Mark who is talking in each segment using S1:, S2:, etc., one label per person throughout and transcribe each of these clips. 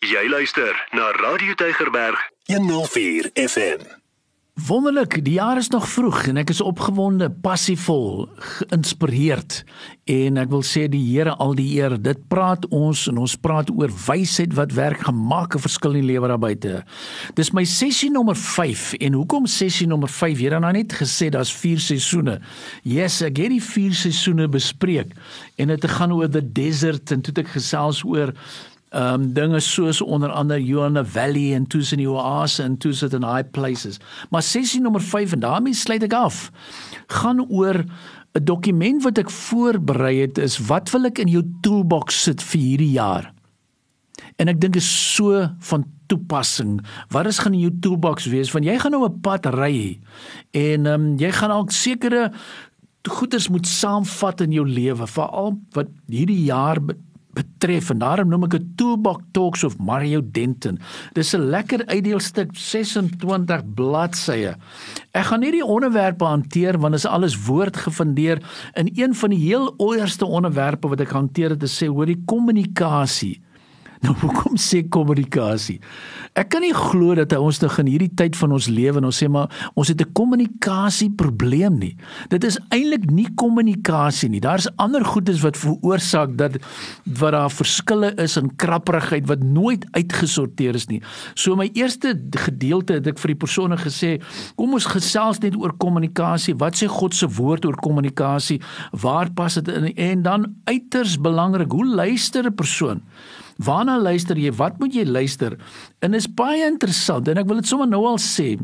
S1: Jy luister na Radio Tygerberg 104 FM.
S2: Wonderlik, die jaar is nog vroeg en ek is opgewonde, passievol, geïnspireerd en ek wil sê die Here al die eer. Dit praat ons en ons praat oor wysheid wat werk gemaak 'n verskil in die lewe daar buite. Dis my sessie nommer 5 en hoekom sessie nommer 5? Here het nou net gesê daar's 4 seisoene. Yes, ek het die 4 seisoene bespreek en dit gaan oor the desert en toe het ek gesels oor Ehm um, dinge soos onder andere Joanna Valley en tussen die oase en tussen in high places. Maar sessie nommer 5 en daarmee sluit ek af. Gaan oor 'n dokument wat ek voorberei het is wat wil ek in jou toolbox sit vir hierdie jaar. En ek dink is so van toepassing. Wat is gaan in jou toolbox wees? Want jy gaan nou 'n pad ry en ehm um, jy gaan dalk sekere goeders moet saamvat in jou lewe, veral wat hierdie jaar betref en daarom noem ek dit Toolbox Talks of Mario Denton. Dis 'n lekker uitdeelstuk 26 bladsye. Ek gaan nie die onderwerpe hanteer want dit is alles woordgefundeer in een van die heel eerste onderwerpe wat ek hanteer het te sê hoor die kommunikasie. Nou hoekom sê kommunikasie? Ek kan nie glo dat ons nog in hierdie tyd van ons lewe en ons sê maar ons het 'n kommunikasieprobleem nie. Dit is eintlik nie kommunikasie nie. Daar's ander goedes wat veroorsaak dat wat daar verskille is in krapperigheid wat nooit uitgesorteer is nie. So my eerste gedeelte het ek vir die persone gesê, kom ons gesels net oor kommunikasie. Wat sê God se woord oor kommunikasie? Waar pas dit in? En dan uiters belangrik, hoe luister 'n persoon? Waarna luister jy? Wat moet jy luister? En is baie interessant en ek wil dit sommer nou al sê.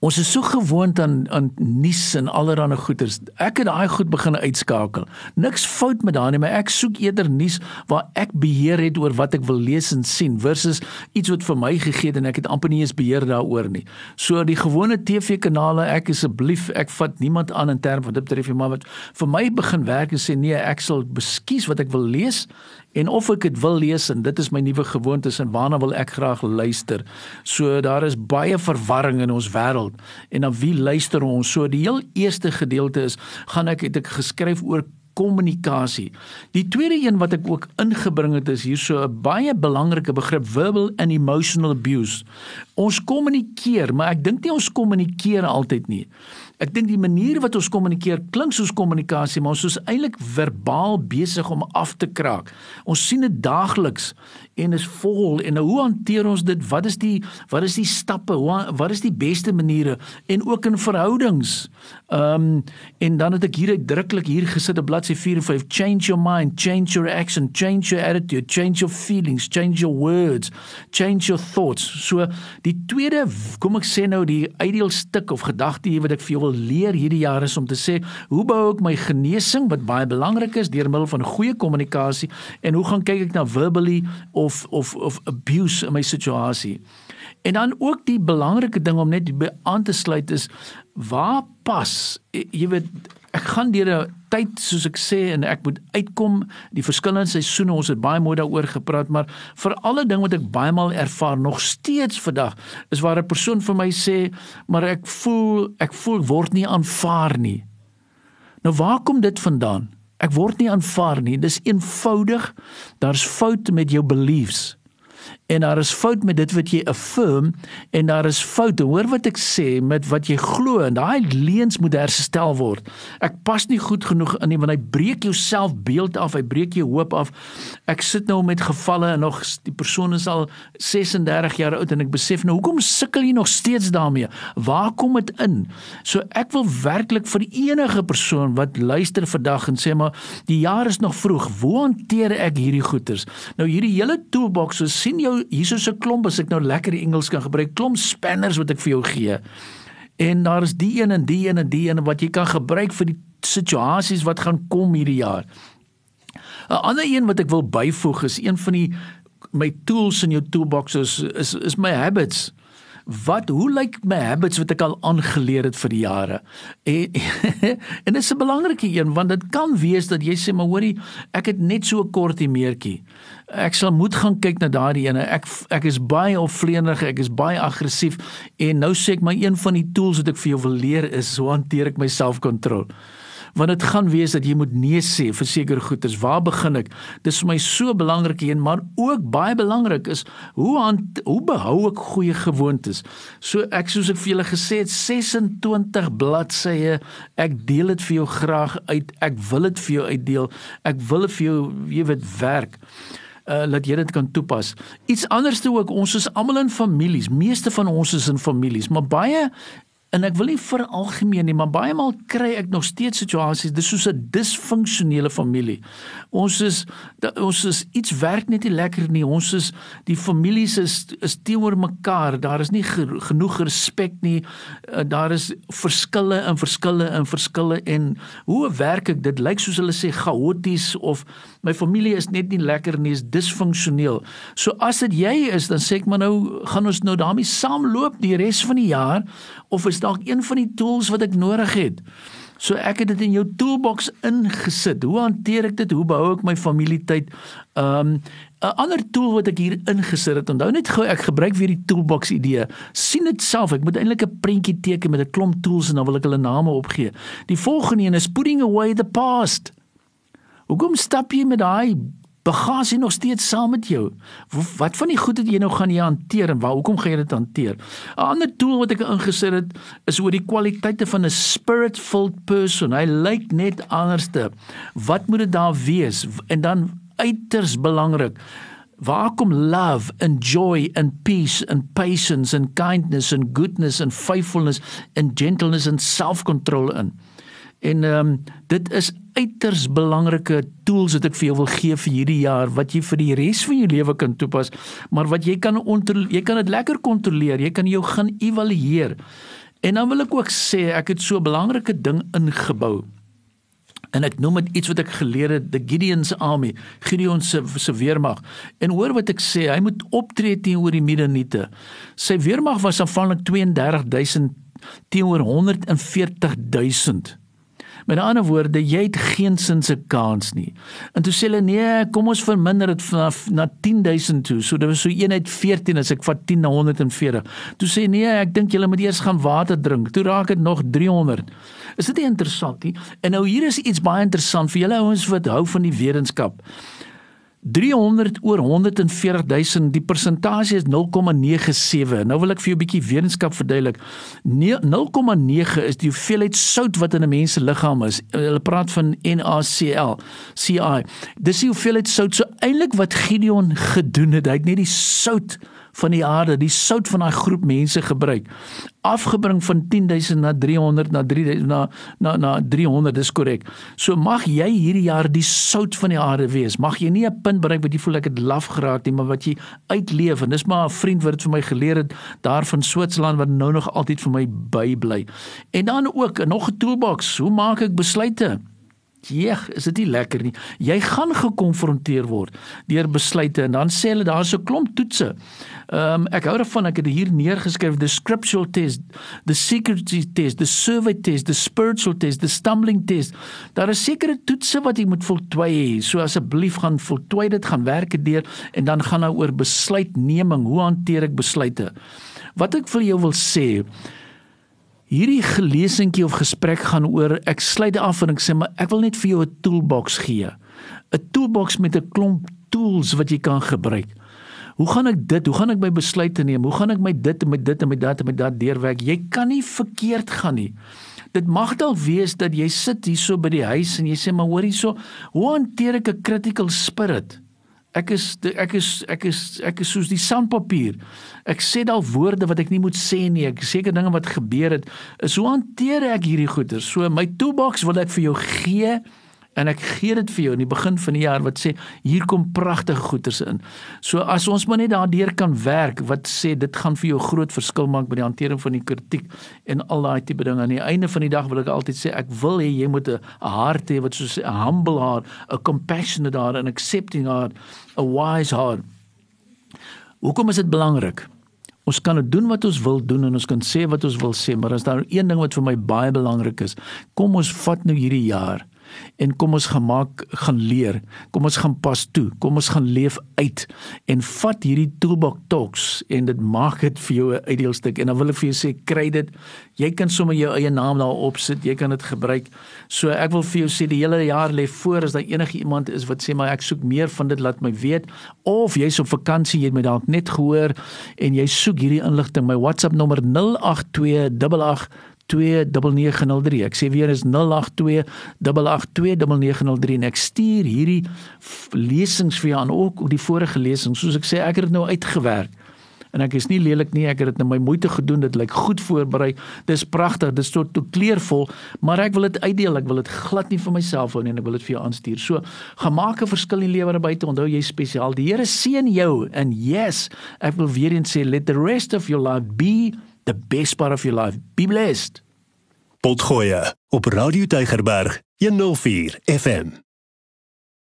S2: Ons is so gewoond aan aan nuus en allerlei goeters. Ek het daai goed begin uitskakel. Niks fout met daai nie, maar ek soek eerder nuus waar ek beheer het oor wat ek wil lees en sien versus iets wat vir my gegee het en ek het amper nie eens beheer daaroor nie. So die gewone TV-kanale, ek asseblief, ek vat niemand aan in terme van dit betref nie, maar wat vir my begin werk en sê nee, ek sal beskies wat ek wil lees en of ek dit wil lees en dit is my nuwe gewoonte en waarna wil ek graag luister. So daar is baie verwarring in ons wêreld en dan wie luister ons? So die heel eerste gedeelte is gaan ek het ek geskryf oor kommunikasie. Die tweede een wat ek ook ingebring het is hierso 'n baie belangrike begrip verbal and emotional abuse. Ons kommunikeer, maar ek dink nie ons kommunikeer altyd nie. Ek dink die manier wat ons kommunikeer klink soos kommunikasie, maar ons is eintlik verbaal besig om af te kraak. Ons sien dit daagliks en is vol en nou hoe hanteer ons dit? Wat is die wat is die stappe? Hoe, wat is die beste maniere en ook in verhoudings? Ehm um, en dan het ek hier uitdruklik hier gesit op bladsy 4 en 5 change your mind, change your action, change your attitude, change your feelings, change your words, change your thoughts. So die tweede kom ek sê nou die ideal stuk of gedagte hier wat ek vir jou leer hierdie jaar is om te sê hoe bou ek my genesing wat baie belangrik is deur middel van goeie kommunikasie en hoe gaan kyk ek na verbally of of of abuse in my situasie. En dan ook die belangrike ding om net aan te sluit is waar pas jy weet ek gaan deur 'n tyd soos ek sê en ek moet uitkom die verskillende seisoene ons het baie mooi daaroor gepraat maar vir alle ding wat ek baie maal ervaar nog steeds vandag is waar 'n persoon vir my sê maar ek voel ek voel word nie aanvaar nie. Nou waar kom dit vandaan? Ek word nie aanvaar nie. Dis eenvoudig. Daar's foute met jou beliefs en daar is fout met dit wat jy affirm en daar is foute. Hoor wat ek sê met wat jy glo en daai leuns moet herstel word. Ek pas nie goed genoeg in nie want hy breek jou selfbeeld af hy breek jou hoop af. Ek sit nou met gevalle en nog die persoon is al 36 jaar oud en ek besef nou hoekom sukkel jy nog steeds daarmee? Waar kom dit in? So ek wil werklik vir enige persoon wat luister vandag en sê maar die jaar is nog vroeg hoe hanteer ek hierdie goeters? Nou hierdie hele toolbox so sien jou hier is 'n klomp as ek nou lekker die Engels kan gebruik, klomp spanners wat ek vir jou gee. En daar is die een en die een en die een wat jy kan gebruik vir die situasies wat gaan kom hierdie jaar. 'n Ander een wat ek wil byvoeg is een van die my tools in jou toolbox is is, is my habits wat hoe lyk my habits wat ek al aangeleer het vir die jare? En en dit is 'n belangrike een want dit kan wees dat jy sê maar hoorie ek het net so 'n kortie meertjie. Ek sal moet gaan kyk na daardie ene. Ek ek is baie opvleerig ek is baie aggressief en nou sê ek my een van die tools wat ek vir jou wil leer is hoe hanteer ek my selfkontrole want dit gaan wees dat jy moet nee sê vir sekere goedes. Waar begin ek? Dis vir my so belangrik een, maar ook baie belangrik is hoe hand, hoe behou ek goeie gewoontes? So ek soos ek vir julle gesê het 26 bladsye. Ek deel dit vir jou graag uit. Ek wil dit vir jou uitdeel. Ek wil vir jou jy weet werk uh laat jy dit kan toepas. Iets anders te ook, ons is almal in families. Meeste van ons is in families, maar baie En ek wil nie vir algemeen nie, maar baie maal kry ek nog steeds situasies, dis soos 'n disfunksionele familie. Ons is ons is iets werk net nie lekker nie. Ons is die families is is teenoor mekaar. Daar is nie genoeg respek nie. Eh, daar is verskille en verskille en verskille en hoe werk ek? Dit lyk soos hulle sê chaoties of my familie is net nie lekker nie, is disfunksioneel. So as dit jy is, dan sê ek maar nou gaan ons nou daarmee saamloop die res van die jaar of is dalk een van die tools wat ek nodig het. So ek het dit in jou toolbox ingesit. Hoe hanteer ek dit? Hoe behou ek my familietyd? Um 'n ander tool wat ek hier ingesit het. Onthou net gou ek gebruik weer die toolbox idee. sien dit self. Ek moet eintlik 'n prentjie teken met 'n klomp tools en dan wil ek hulle name opgee. Die volgende een is putting away the past. Hoekom stap jy met daai bagasie nog steeds saam met jou. Wat van die goed wat jy nou gaan jy hanteer en waar hoekom gaan jy dit hanteer? 'n Ander tool wat ek ingesit het is oor die kwaliteite van 'n spirit-filled person. Hy lyk net anderste. Wat moet dit daar wees? En dan uiters belangrik Waar kom love and joy and peace and patience and kindness and goodness and faithfulness and gentleness and self-control in? En ehm um, dit is uiters belangrike tools wat ek vir jou wil gee vir hierdie jaar wat jy vir die res van jou lewe kan toepas, maar wat jy kan jy kan dit lekker kontroleer, jy kan jou gaan evalueer. En dan wil ek ook sê ek het so 'n belangrike ding ingebou. En ek noem dit iets wat ek geleer het, the Gideon's army, Gideon se se weermag. En hoor wat ek sê, hy moet optree teenoor die Midianiete. Sy weermag was aanvanklik 32000 teenoor 140000. Met ander woorde, jy het geen sin se kans nie. En toe sê hulle nee, kom ons verminder dit vanaf na 10000 toe. So dit was so eenheid 14 as ek vat 10 na 140. Toe sê nee, ek dink julle moet eers gaan water drink. Toe raak dit nog 300. Is dit nie interessant nie? En nou hier is iets baie interessant vir julle ouens wat hou van die wetenskap. 300 oor 140000 die persentasie is 0,97 nou wil ek vir jou 'n bietjie wetenskap verduidelik. 0,9 is die hoeveelheid sout wat in 'n mens se liggaam is. Hulle praat van NaCl CI dis die hoeveelheid sout. So eintlik wat Gideon gedoen het hy het net die sout van die aarde, die sout van daai groep mense gebruik. Afgebring van 10000 na 300 na 3000 na na na 300 dis korrek. So mag jy hierdie jaar die sout van die aarde wees. Mag jy nie 'n punt bereik wat jy voel ek het laf geraak nie, maar wat jy uitleef en dis maar 'n vriend wat dit vir my geleer het daar van Switserland wat nou nog altyd vir my bybly. En dan ook nog 'n toolbox. Hoe maak ek besluite? Jeeg, is dit nie lekker nie. Jy gaan gekonfronteer word deur besluite en dan sê hulle daar's 'n klomp toetse. Ehm um, ek hou daarvan ek het hier neergeskryf the scriptural test, the security test, the survey test, the spiritual test, the stumbling test. Daar is sekere toetse wat jy moet voltooi. So asseblief gaan voltooi dit, gaan werk dit deur en dan gaan nou oor besluitneming. Hoe hanteer ek besluite? Wat ek vir jou wil sê, Hierdie gelesentjie of gesprek gaan oor ek sluit af en ek sê maar ek wil net vir jou 'n toolbox gee. 'n Toolbox met 'n klomp tools wat jy kan gebruik. Hoe gaan ek dit? Hoe gaan ek my besluite neem? Hoe gaan ek my dit en my dit en my dat en my dat deurwerk? Jy kan nie verkeerd gaan nie. Dit mag dalk wees dat jy sit hierso by die huis en jy sê maar hoor hierso, hoe hanteer ek 'n critical spirit? Ek is ek is ek is ek is soos die sandpapier. Ek sê daal woorde wat ek nie moet sê nie. Ek seker dinge wat gebeur het. Is hoe hanteer ek hierdie goeters? So my toolbox wil ek vir jou gee en ek gee dit vir jou in die begin van die jaar wat sê hier kom pragtige goeders in. So as ons maar net daardeur kan werk wat sê dit gaan vir jou groot verskil maak by die hantering van die kritiek en al daai tipe dinge aan die einde van die dag wil ek altyd sê ek wil hê jy moet 'n hart hê wat so 'n humble heart, 'n compassionate heart and accepting heart, a wise heart. Hoekom is dit belangrik? Ons kan doen wat ons wil doen en ons kan sê wat ons wil sê, maar as daar een ding wat vir my baie belangrik is, kom ons vat nou hierdie jaar en kom ons gaan maak gaan leer. Kom ons gaan pas toe. Kom ons gaan leef uit en vat hierdie toolbox talks en dit maak dit vir jou 'n uitdeelstuk en dan wil ek vir jou sê kry dit. Jy kan sommer jou eie naam daarop sit. Jy kan dit gebruik. So ek wil vir jou sê die hele jaar lê voor as daar enige iemand is wat sê maar ek soek meer van dit laat my weet of jy's op vakansie jy het my dalk net gehoor en jy soek hierdie inligting my WhatsApp nommer 08288 0828829903. Ek sê weer is 0828829903 en ek stuur hierdie lesings vir jou aan ook die vorige lesings. Soos ek sê, ek het dit nou uitgewerk. En ek is nie lelik nie, ek het dit nou my moeite gedoen. Dit lyk goed voorberei. Dis pragtig. Dit is tot toe kleurvol, maar ek wil dit uitdeel. Ek wil dit glad nie vir myself hou nie en ek wil dit vir jou aanstuur. So, gemaak 'n verskil in lewe buite. Onthou jy spesiaal. Die Here seën jou. And yes, ek wil weer eens sê let the rest of your life be the best part of your life. Be blessed.
S1: Potgoe op Radio Tygerberg 104 FM.